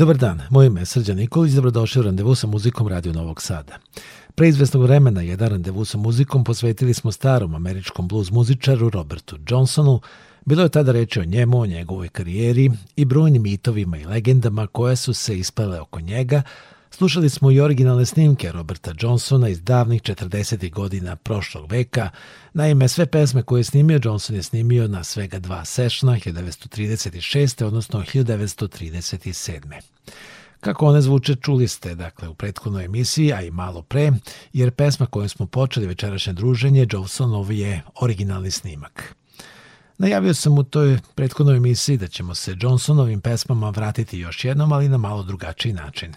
Dobar dan, moje ime je Srđan Nikolić, dobrodošli u randevu sa muzikom Radio Novog Sada. Pre izvesnog vremena jedan randevu sa muzikom posvetili smo starom američkom blues muzičaru Robertu Johnsonu, Bilo je tada reći o njemu, o njegovoj karijeri i brojnim mitovima i legendama koje su se ispale oko njega, Slušali smo i originalne snimke Roberta Johnsona iz davnih 40. godina prošlog veka. Naime, sve pesme koje je snimio, Johnson je snimio na svega dva sešna, 1936. odnosno 1937. Kako one zvuče čuli ste dakle u prethodnoj emisiji, a i malo pre, jer pesma kojom smo počeli večerašnje druženje Johnsonov je originalni snimak. Najavio sam u toj prethodnoj emisiji da ćemo se Johnsonovim pesmama vratiti još jednom, ali na malo drugačiji način.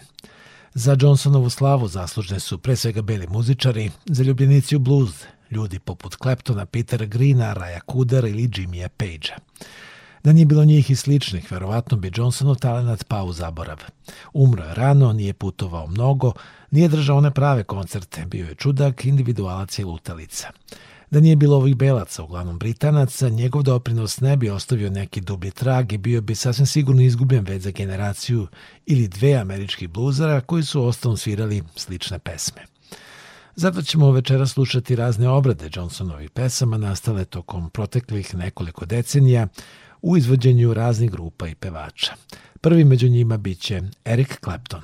Za Johnsonovu slavu zaslužne su pre svega beli muzičari, zaljubljenici u bluz, ljudi poput Kleptona, Petera Greena, Raja Kudera ili Jimmya Pagea. Da nije bilo njih i sličnih, verovatno bi Johnsonov talenat pao u zaborav. Umro je rano, nije putovao mnogo, nije držao one prave koncerte, bio je čudak, individualac i lutalica. Da nije bilo ovih belaca, uglavnom Britanaca, njegov doprinos ne bi ostavio neki dublji trag i bio bi sasvim sigurno izgubljen već za generaciju ili dve američkih bluzara koji su ostalom svirali slične pesme. Zato ćemo večera slušati razne obrade Johnsonovih pesama nastale tokom proteklih nekoliko decenija u izvođenju raznih grupa i pevača. Prvi među njima biće Eric Clapton.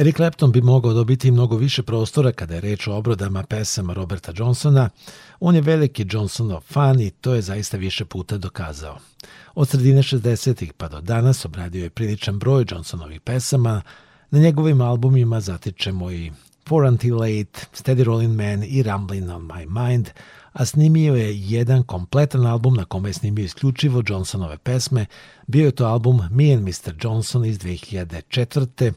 Eric Clapton bi mogao dobiti mnogo više prostora kada je reč o obrodama pesama Roberta Johnsona. On je veliki Johnsonov fan i to je zaista više puta dokazao. Od sredine 60-ih pa do danas obradio je priličan broj Johnsonovih pesama. Na njegovim albumima zatičemo i For Until Late, Steady Rolling Man i Rumbling on My Mind, a snimio je jedan kompletan album na kome je snimio isključivo Johnsonove pesme. Bio je to album Me and Mr. Johnson iz 2004.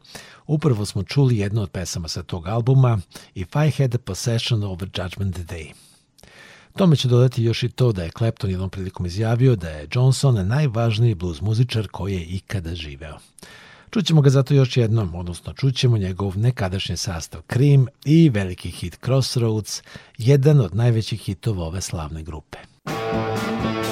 Upravo smo čuli jednu od pesama sa tog albuma If I Had a Possession Over Judgment Day. Tome će dodati još i to da je Clapton jednom prilikom izjavio da je Johnson najvažniji blues muzičar koji je ikada živeo. Čućemo ga zato još jednom, odnosno čućemo njegov nekadašnji sastav Cream i veliki hit Crossroads, jedan od najvećih hitova ove slavne grupe. Muzika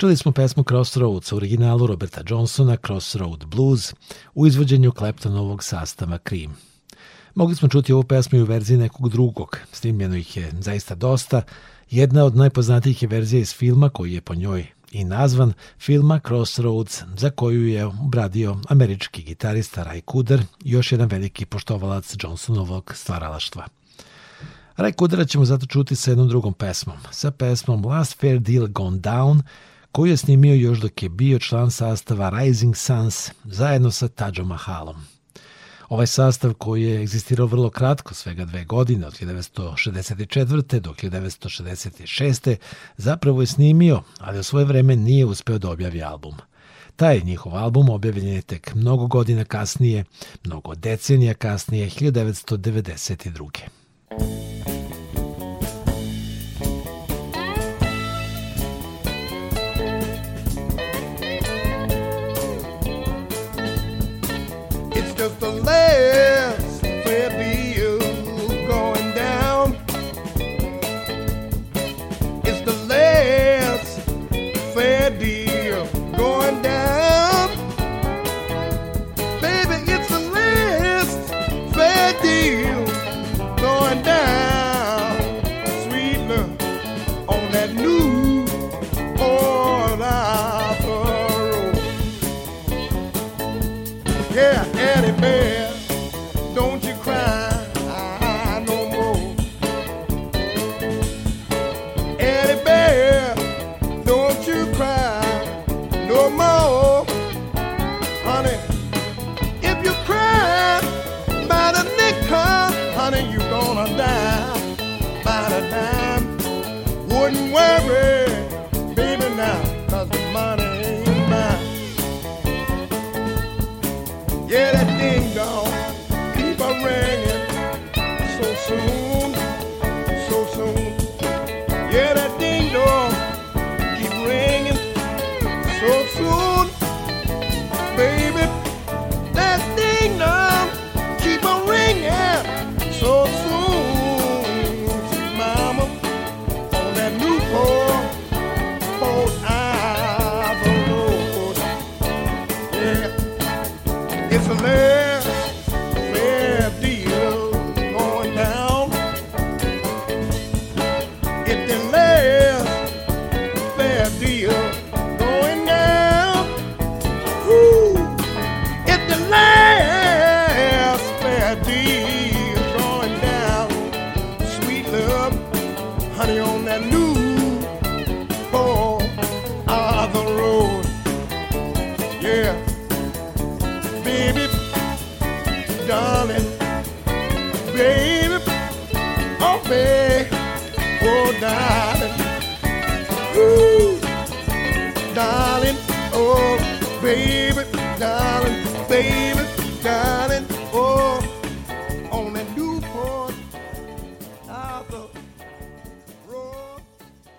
Čuli smo pesmu Crossroads u originalu Roberta Johnsona Crossroad Blues u izvođenju Kleptonovog sastava Cream. Mogli smo čuti ovu pesmu i u verziji nekog drugog, snimljeno ih je zaista dosta. Jedna od najpoznatijih je verzija iz filma koji je po njoj i nazvan filma Crossroads za koju je obradio američki gitarista Ray Cooder, još jedan veliki poštovalac Johnsonovog stvaralaštva. Ray Coodera ćemo zato čuti sa jednom drugom pesmom, sa pesmom Last Fair Deal Gone Down, koju je snimio još dok je bio član sastava Rising Suns zajedno sa Tadžom Mahalom. Ovaj sastav koji je egzistirao vrlo kratko, svega dve godine, od 1964. do 1966. zapravo je snimio, ali u svoje vreme nije uspeo da objavi album. Taj njihov album objavljen je tek mnogo godina kasnije, mnogo decenija kasnije, 1992.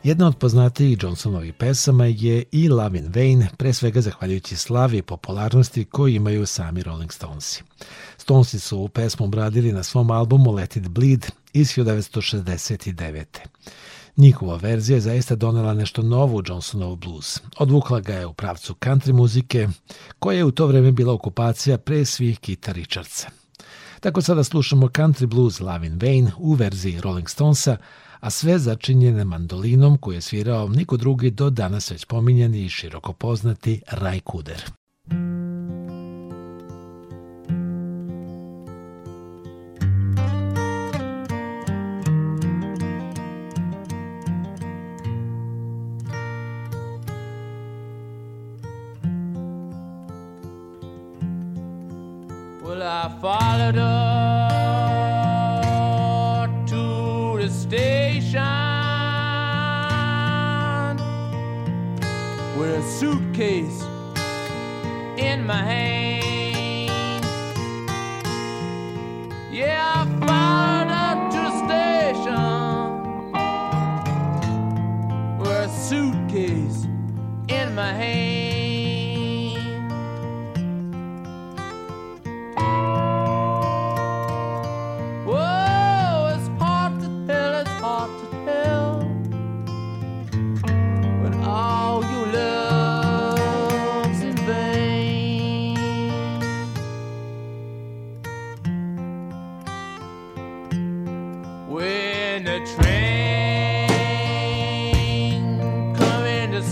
Jedna od poznatijih Johnsonovih pesama je i Love in Vain, pre svega zahvaljujući slavi i popularnosti koju imaju sami Rolling Stonesi. Stonesi su u pesmu obradili na svom albumu Let It Bleed iz 1969. Njihova verzija je zaista donela nešto novo u Johnsonov blues. Odvukla ga je u pravcu country muzike, koja je u to vreme bila okupacija pre svih Kita Richardsa. Tako sada slušamo country blues Love in Vain u verziji Rolling Stonesa, a sve začinjene mandolinom koju je svirao niko drugi do danas već pominjeni i široko poznati Raj Kuder. Well, I followed up. suitcase in my hand. Yeah, I followed up to the station with a suitcase in my hand.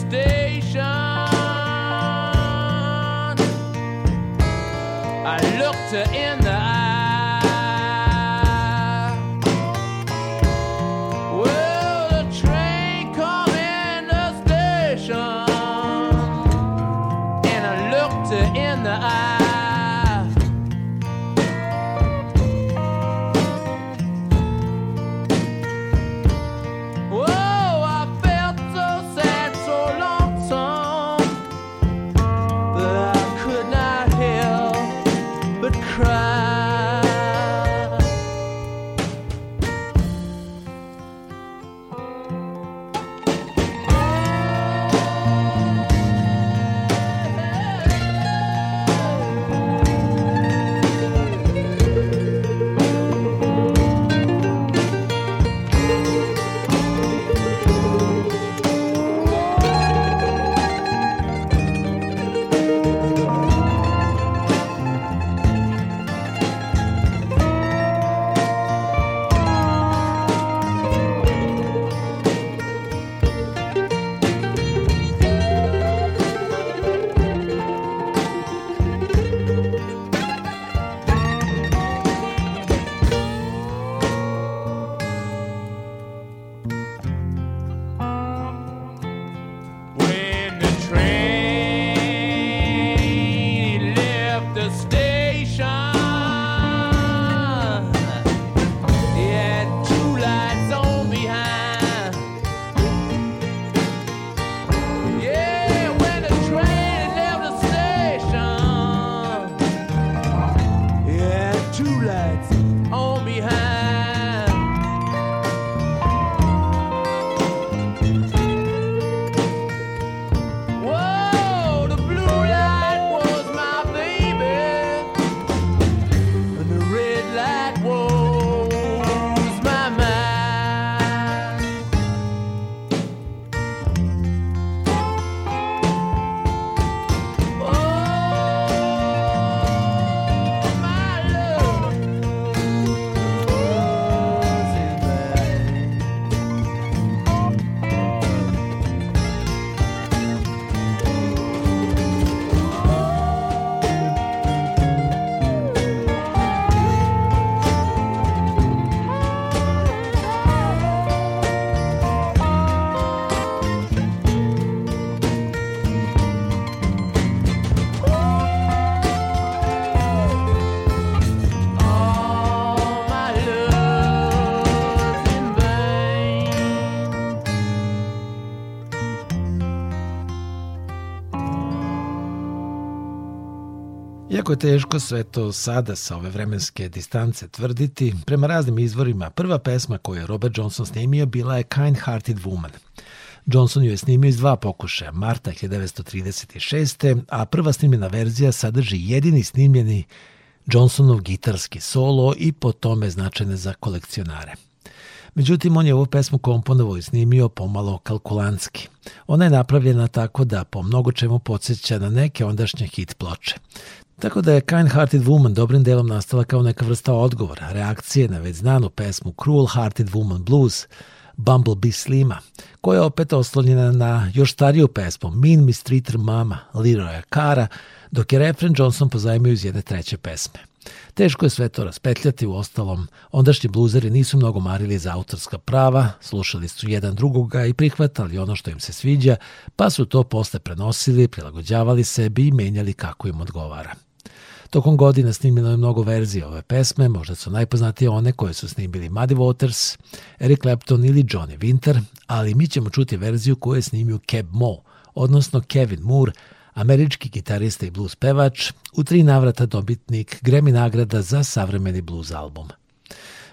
station. I looked in Jako je teško sve to sada sa ove vremenske distance tvrditi. Prema raznim izvorima, prva pesma koju je Robert Johnson snimio bila je Kind Hearted Woman. Johnson ju je snimio iz dva pokušaja, marta 1936. a prva snimljena verzija sadrži jedini snimljeni Johnsonov gitarski solo i po tome značajne za kolekcionare. Međutim, on je ovu pesmu komponovao i snimio pomalo kalkulanski. Ona je napravljena tako da po mnogo čemu podsjeća na neke ondašnje hit ploče. Tako da je Kind Hearted Woman dobrim delom nastala kao neka vrsta odgovora, reakcije na već znanu pesmu Cruel Hearted Woman Blues Bumblebee Slima, koja je opet oslonjena na još stariju pesmu Mean Mistreater Mama Leroya Cara, dok je refren Johnson pozajmio iz jedne treće pesme. Teško je sve to raspetljati, u ostalom, ondašnji bluzeri nisu mnogo marili za autorska prava, slušali su jedan drugoga i prihvatali ono što im se sviđa, pa su to posle prenosili, prilagođavali sebi i menjali kako im odgovara. Tokom godina snimljeno je mnogo verzija ove pesme, možda su najpoznatije one koje su snimili Muddy Waters, Eric Clapton ili Johnny Winter, ali mi ćemo čuti verziju koju je snimio Keb Mo, odnosno Kevin Moore, američki gitarista i blues pevač, u tri navrata dobitnik Grammy nagrada za savremeni blues album.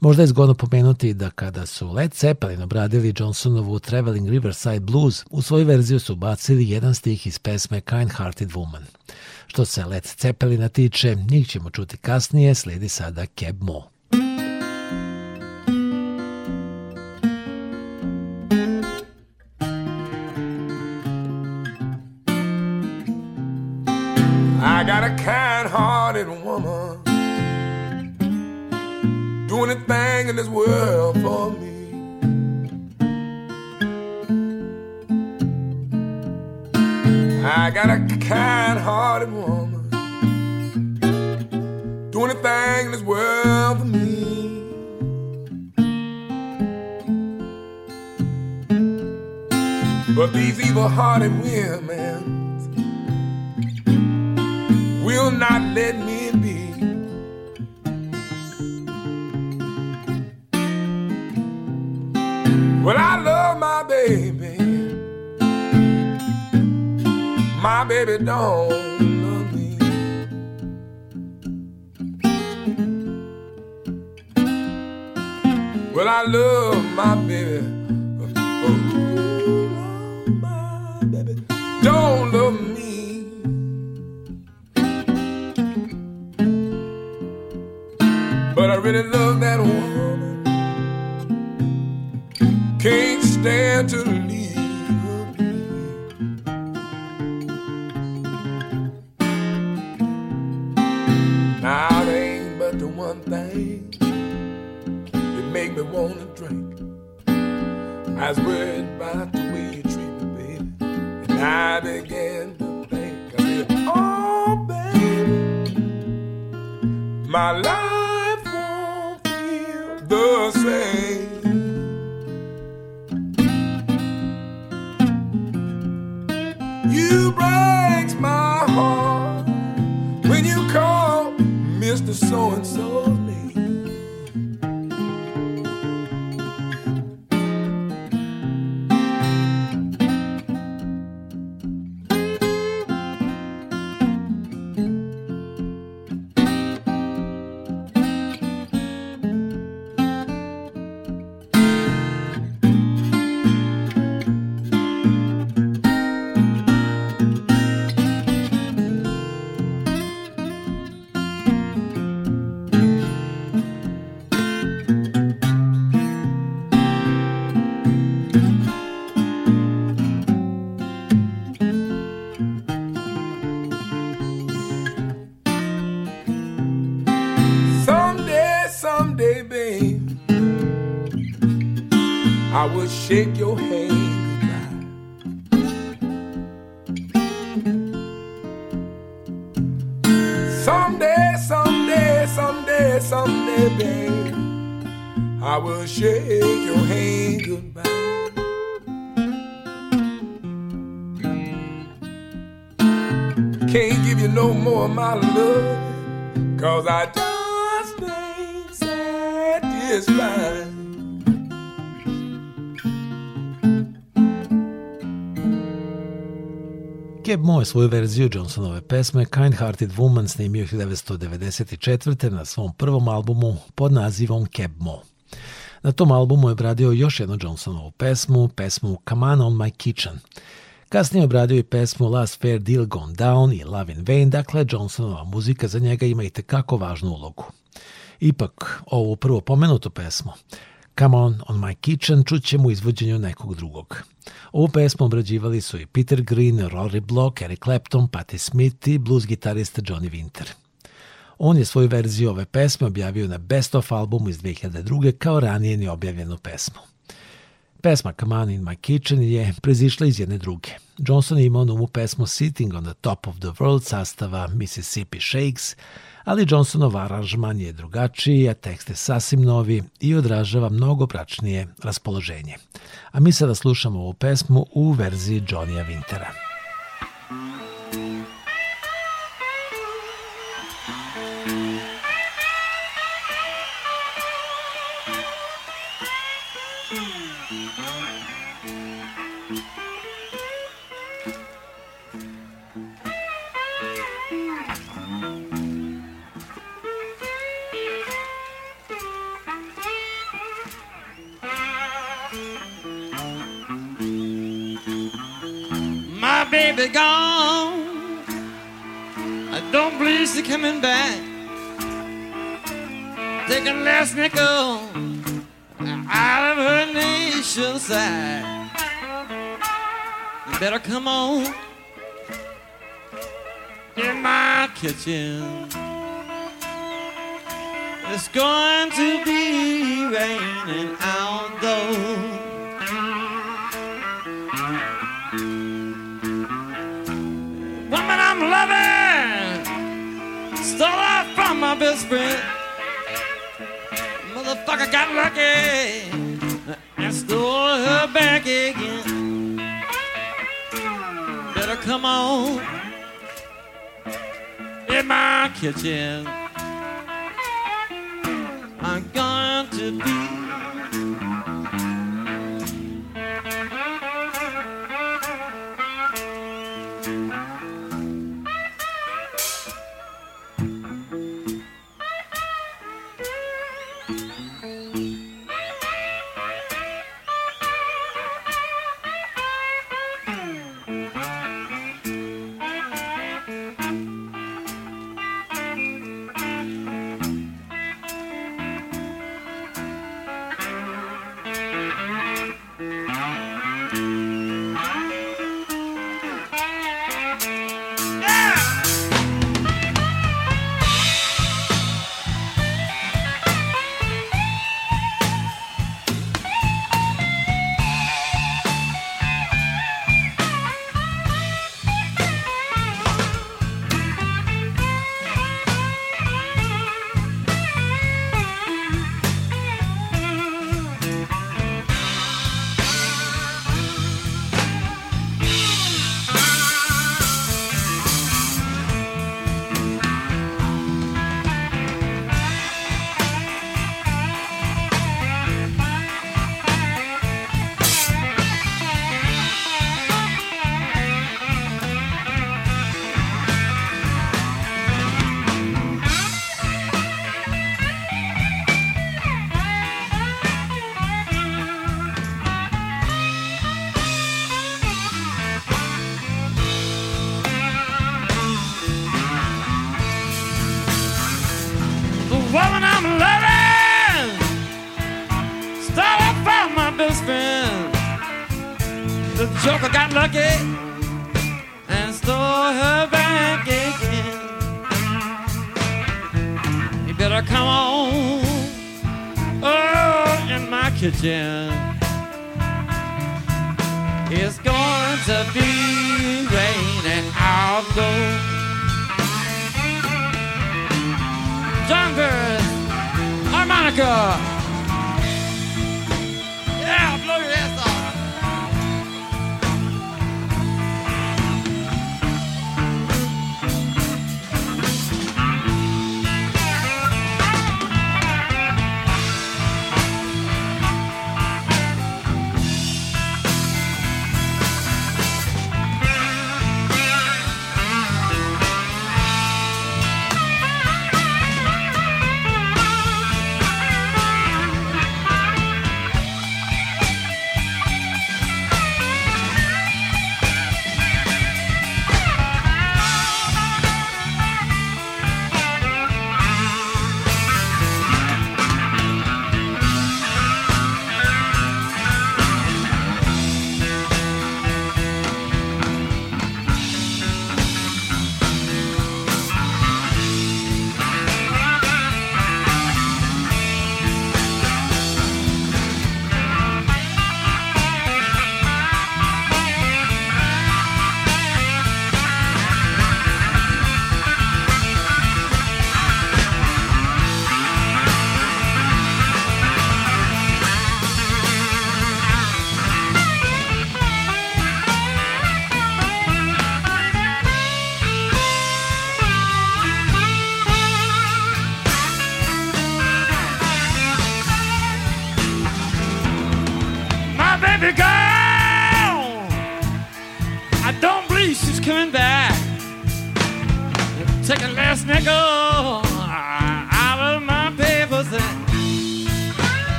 Možda je zgodno pomenuti da kada su Led Zeppelin obradili Johnsonovu Traveling Riverside Blues, u svoju verziju su bacili jedan stih iz pesme Kind Hearted Woman. Što se Led Zeppelina tiče, njih ćemo čuti kasnije, slijedi sada Keb Mo. I got a kind-hearted woman Doing a thing in this world for me I got a kind-hearted woman Do anything in this world for me But these evil-hearted women Will not let me be Well, I my baby don't love me. Well, I love my baby. shake your hand goodbye. Someday, someday, someday, someday, babe, I will shake your hand goodbye. Can't give you no more of my love, cause I Keb Moe svoju verziju Johnsonove pesme Kind Hearted Woman snimio 1994. na svom prvom albumu pod nazivom Keb Moe. Na tom albumu je obradio još jednu Johnsonovu pesmu, pesmu Come On On My Kitchen. Kasnije obradio i pesmu Last Fair Deal Gone Down i Love in Vain, dakle Johnsonova muzika za njega ima i tekako važnu ulogu. Ipak, ovu prvo pomenutu pesmu, Come On On My Kitchen, čućemo u izvođenju nekog drugog – Ovu pesmu obrađivali su i Peter Green, Rory Block, Eric Clapton, Patti Smith i blues gitarista Johnny Winter. On je svoju verziju ove pesme objavio na Best of albumu iz 2002. kao ranije ni objavljenu pesmu. Pesma Come On In My Kitchen je prezišla iz jedne druge. Johnson je imao na umu pesmu Sitting on the Top of the World sastava Mississippi Shakes, ali Johnsonov aranžman je drugačiji, a tekst je sasvim novi i odražava mnogo pračnije raspoloženje. A mi sada slušamo ovu pesmu u verziji Johnnyja Wintera. Thank you. Yeah. Songbird, harmonica.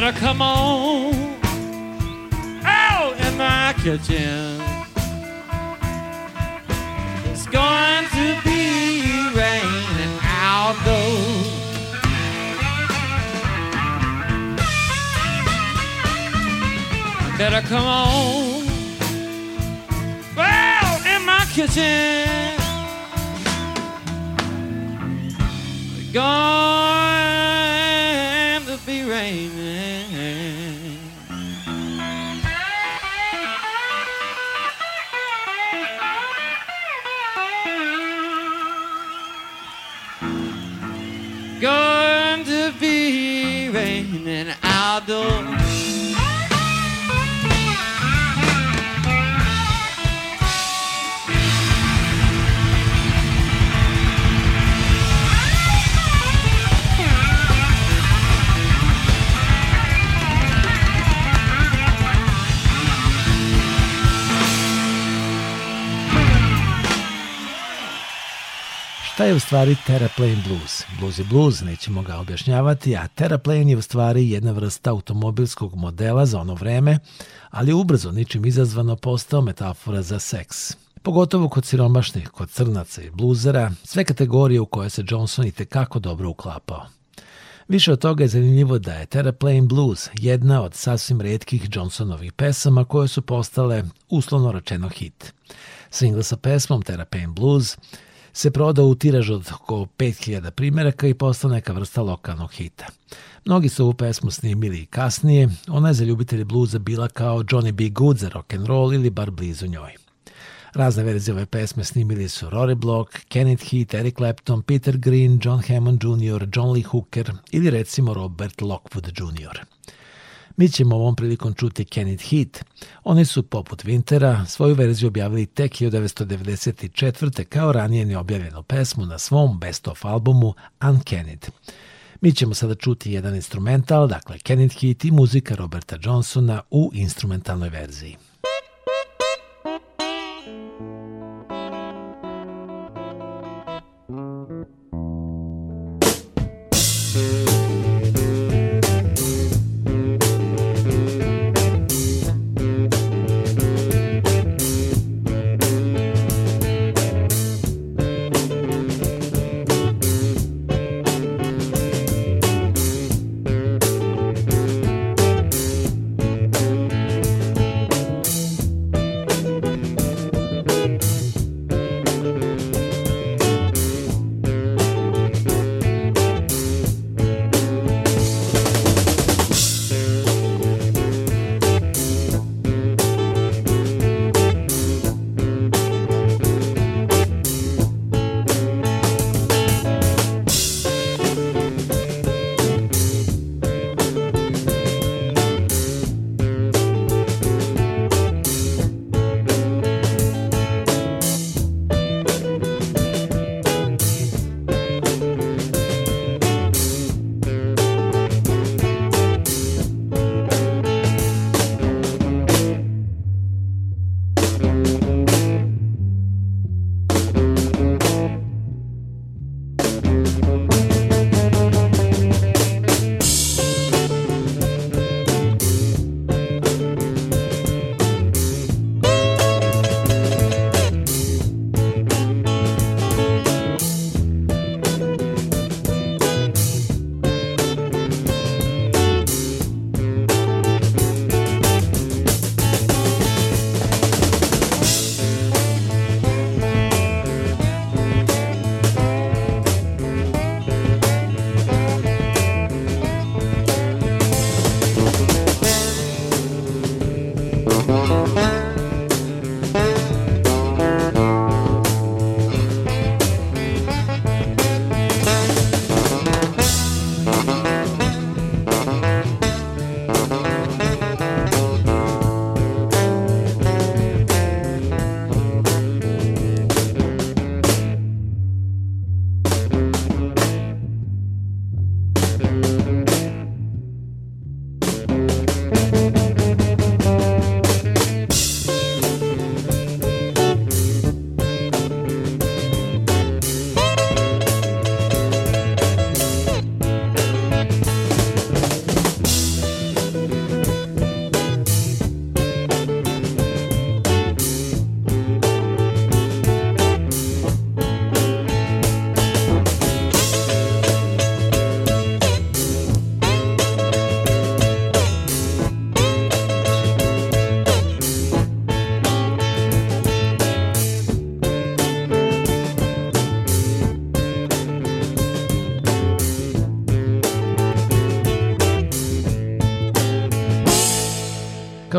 better come on out in my kitchen. It's going to be raining out though. Better come on, out in my kitchen. Gone. Šta je u stvari Terraplane Blues? Blues je blues, nećemo ga objašnjavati, a Terraplane je u stvari jedna vrsta automobilskog modela za ono vreme, ali ubrzo ničim izazvano postao metafora za seks. Pogotovo kod siromašnih, kod crnaca i bluzera, sve kategorije u koje se Johnson i tekako dobro uklapao. Više od toga je zanimljivo da je Terraplane Blues jedna od sasvim redkih Johnsonovih pesama koje su postale uslovno rečeno hit. Single sa pesmom Terraplane Blues – se prodao u tiraž od oko 5000 primjeraka i postao neka vrsta lokalnog hita. Mnogi su ovu pesmu snimili i kasnije, ona je za ljubitelje bluza bila kao Johnny B. Good za rock'n'roll ili bar blizu njoj. Razne verzije ove pesme snimili su Rory Block, Kenneth Heath, Eric Clapton, Peter Green, John Hammond Jr., John Lee Hooker ili recimo Robert Lockwood Jr. Mi ćemo ovom prilikom čuti Kenneth It Hit. Oni su poput Wintera svoju verziju objavili tek 1994. kao ranije neobjavljenu pesmu na svom best of albumu Uncanned. Mi ćemo sada čuti jedan instrumental, dakle Kenneth It Hit i muzika Roberta Johnsona u instrumentalnoj verziji.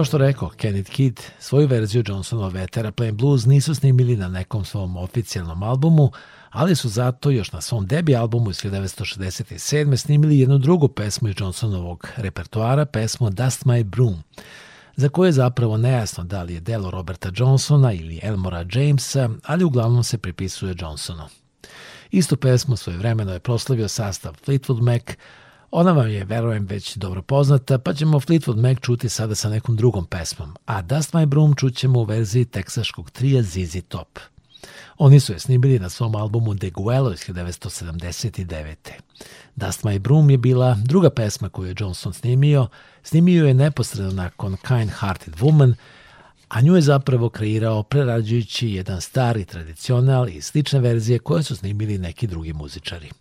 Kao što rekao, Kenneth Kidd svoju verziju Johnsonova vetera Plain Blues nisu snimili na nekom svom oficijalnom albumu, ali su zato još na svom debi albumu iz 1967. snimili jednu drugu pesmu iz Johnsonovog repertoara, pesmu Dust My Broom, za koju je zapravo nejasno da li je delo Roberta Johnsona ili Elmora Jamesa, ali uglavnom se pripisuje Johnsonu. Istu pesmu svoje svojevremeno je proslavio sastav Fleetwood Mac, Ona vam je, verujem, već dobro poznata, pa ćemo Fleetwood Mac čuti sada sa nekom drugom pesmom, a Dust My Broom čućemo u verziji teksaškog trija ZZ Top. Oni su je snimili na svom albumu The Guello iz 1979. Dust My Broom je bila druga pesma koju je Johnson snimio. Snimio je neposredno nakon Kind Hearted Woman, a nju je zapravo kreirao prerađujući jedan stari tradicional i slične verzije koje su snimili neki drugi muzičari.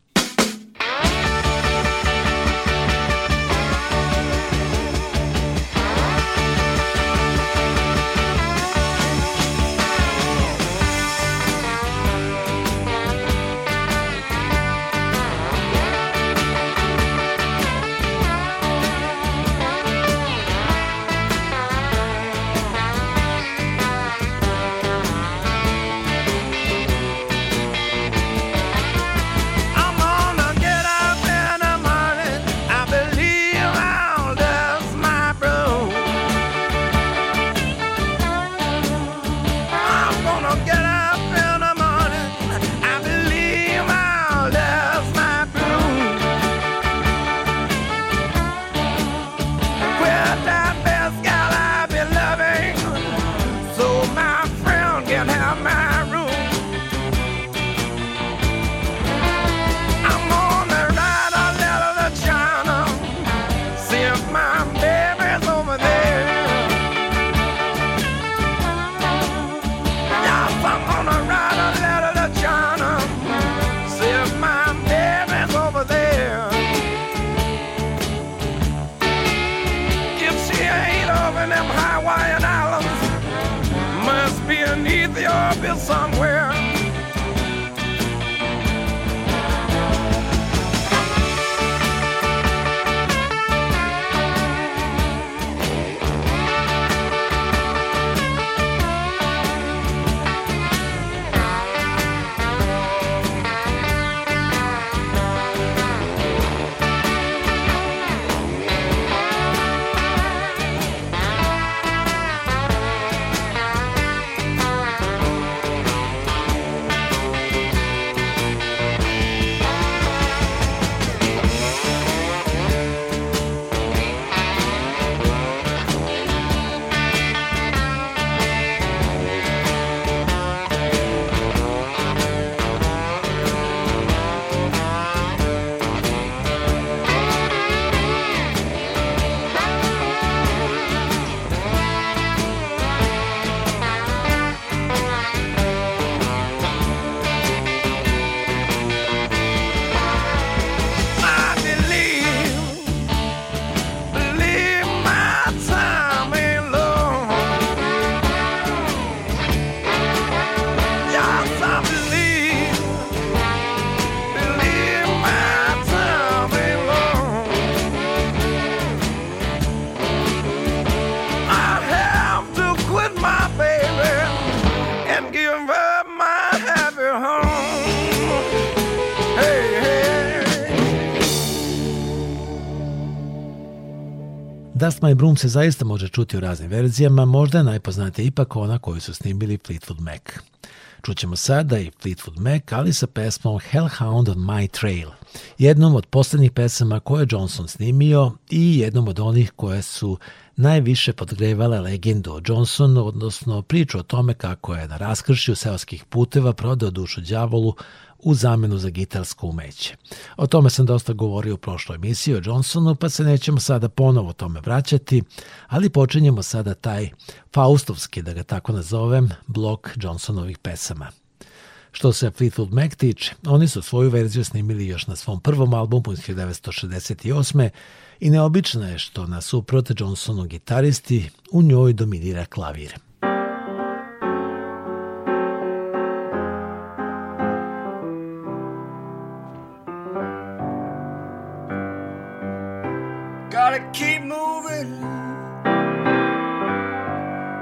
Dust My Broom se zaista može čuti u raznim verzijama, možda je najpoznatija ipak ona koju su snimili Fleetwood Mac. Čućemo sada i Fleetwood Mac, ali sa pesmom Hellhound on My Trail, jednom od poslednjih pesama koje Johnson snimio i jednom od onih koje su najviše podgrevale legendu o Johnsonu, odnosno priču o tome kako je na raskršju seoskih puteva prodao dušu đavolu, u zamenu za gitarsko umeće. O tome sam dosta govorio u prošloj emisiji o Johnsonu, pa se nećemo sada ponovo tome vraćati, ali počinjemo sada taj faustovski, da ga tako nazovem, blok Johnsonovih pesama. Što se Fleetwood Mac tiče, oni su svoju verziju snimili još na svom prvom albumu iz 1968. i neobično je što na suprot Johnsonu gitaristi u njoj dominira klavir. Gotta keep moving.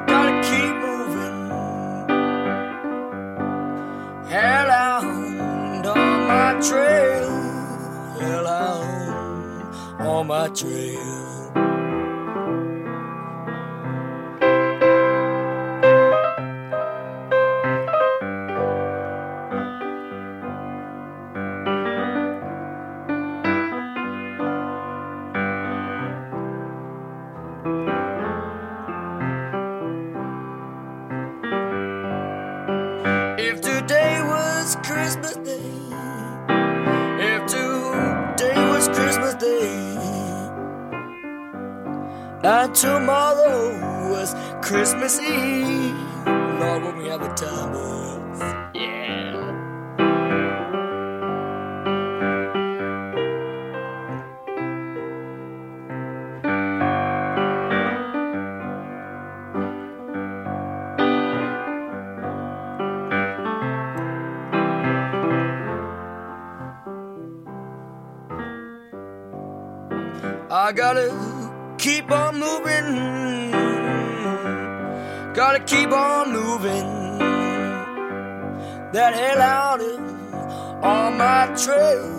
Gotta keep moving. Hell, i on my trail. Hell, i on my trail. keep on moving that hell out of all my trail.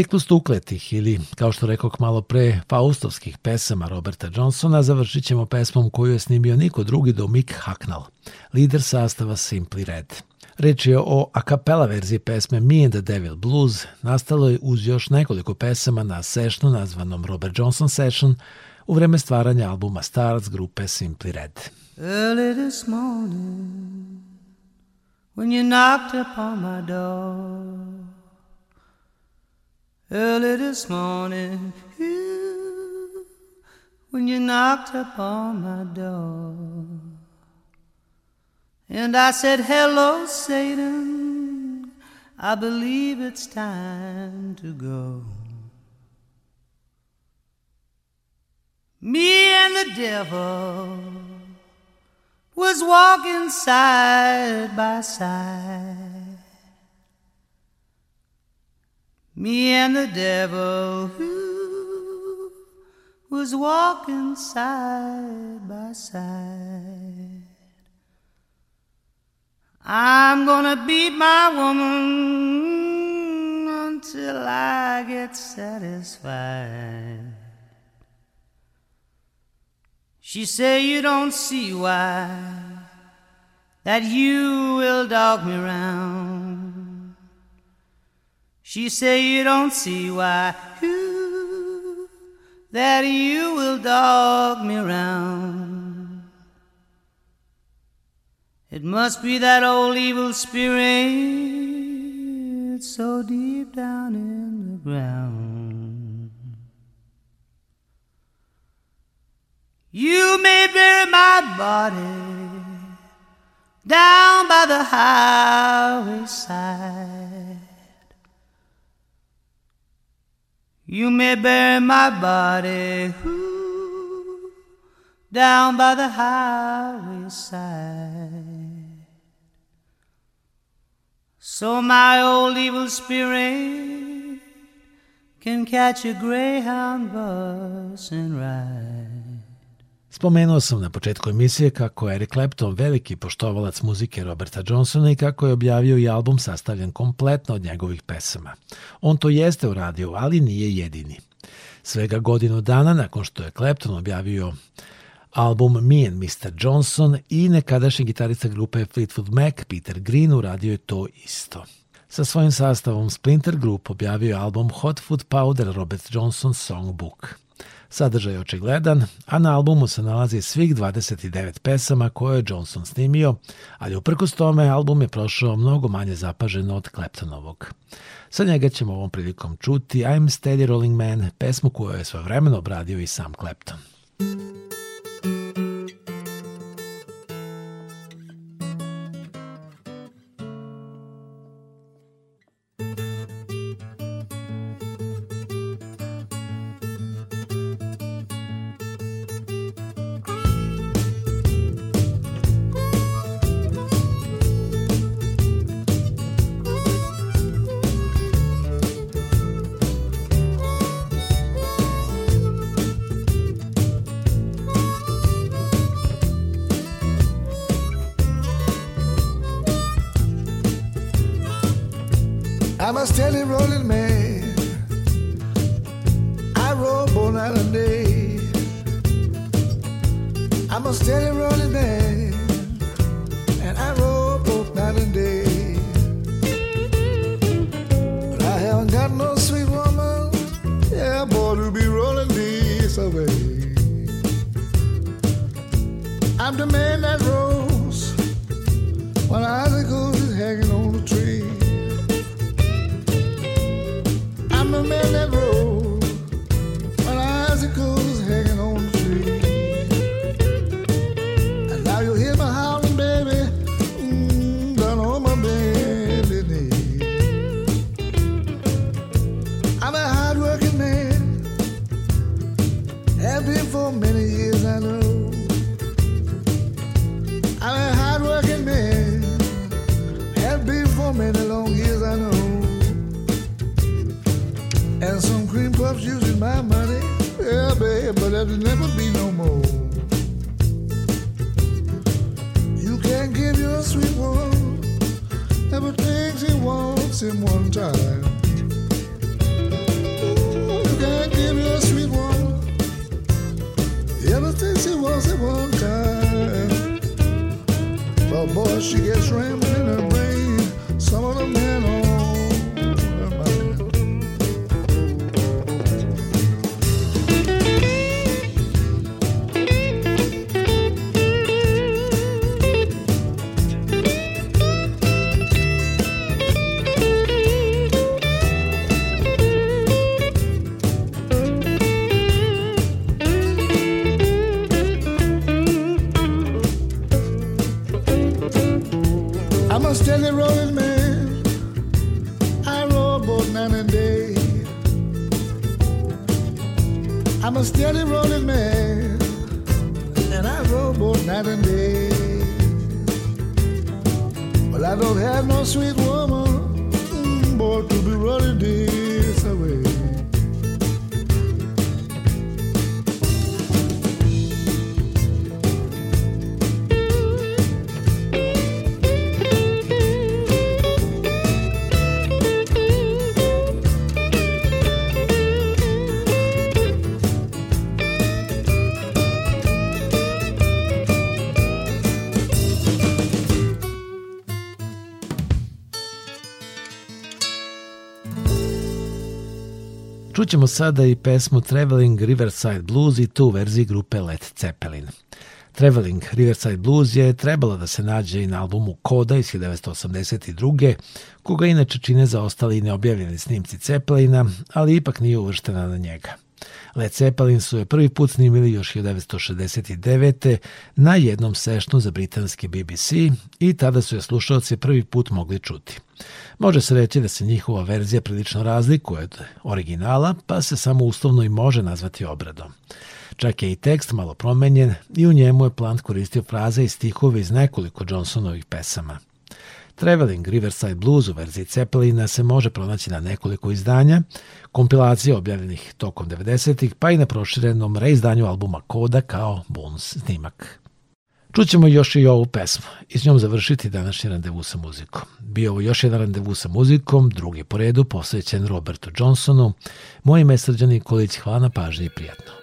Ciklus tukletih ili, kao što rekao malo pre, faustovskih pesama Roberta Johnsona završit ćemo pesmom koju je snimio niko drugi do Mick Hacknall, lider sastava Simply Red. Reč je o a cappella verziji pesme Me and the Devil Blues, nastalo je uz još nekoliko pesama na sešnu nazvanom Robert Johnson Session u vreme stvaranja albuma Stars grupe Simply Red. Early this morning When you knocked upon my door Early this morning, you, when you knocked upon my door, and I said, Hello, Satan, I believe it's time to go. Me and the devil was walking side by side. me and the devil who was walking side by side. I'm gonna beat my woman until I get satisfied. She say you don't see why that you will dog me round. She say you don't see why who, that you will dog me round. It must be that old evil spirit so deep down in the ground. You may bury my body down by the highway side. You may bury my body ooh, down by the highway side. So my old evil spirit can catch a greyhound bus and ride. Spomenuo sam na početku emisije kako je Eric Clapton veliki poštovalac muzike Roberta Johnsona i kako je objavio i album sastavljen kompletno od njegovih pesama. On to jeste uradio, ali nije jedini. Svega godinu dana nakon što je Clapton objavio album Me and Mr. Johnson i nekadašnji gitarista grupe Fleetwood Mac Peter Green uradio je to isto. Sa svojim sastavom Splinter Group objavio je album Hot Food Powder Robert Johnson Songbook – Sadržaj je očigledan, a na albumu se nalazi svih 29 pesama koje je Johnson snimio, ali uprkos tome album je prošao mnogo manje zapaženo od Claptonovog. Sa njega ćemo ovom prilikom čuti I'm Steady Rolling Man, pesmu koju je svojevremeno obradio i sam Clapton. Thank you. melody. I must tell you, rolling man. Čućemo sada i pesmu Traveling Riverside Blues i tu u verziji grupe Led Zeppelin. Traveling Riverside Blues je trebala da se nađe i na albumu Koda iz 1982. koga inače čine zaostali i neobjavljeni snimci Cepelina, ali ipak nije uvrštena na njega. Led Zeppelin su je prvi put snimili još 1969. na jednom sešnu za britanski BBC i tada su je slušalci prvi put mogli čuti – Može se reći da se njihova verzija prilično razlikuje od originala, pa se samo uslovno i može nazvati obradom. Čak je i tekst malo promenjen i u njemu je Plant koristio fraze i stihove iz nekoliko Johnsonovih pesama. Traveling Riverside Blues u verziji Cepelina se može pronaći na nekoliko izdanja, kompilacije objavljenih tokom 90-ih, pa i na proširenom reizdanju albuma Koda kao bonus snimak. Čućemo još i ovu pesmu i s njom završiti današnji randevu sa muzikom. Bio ovo još jedan randevu sa muzikom, drugi po redu posvećen Robertu Johnsonu. Moje ime je Srđan Nikolić, hvala na pažnji i prijatno.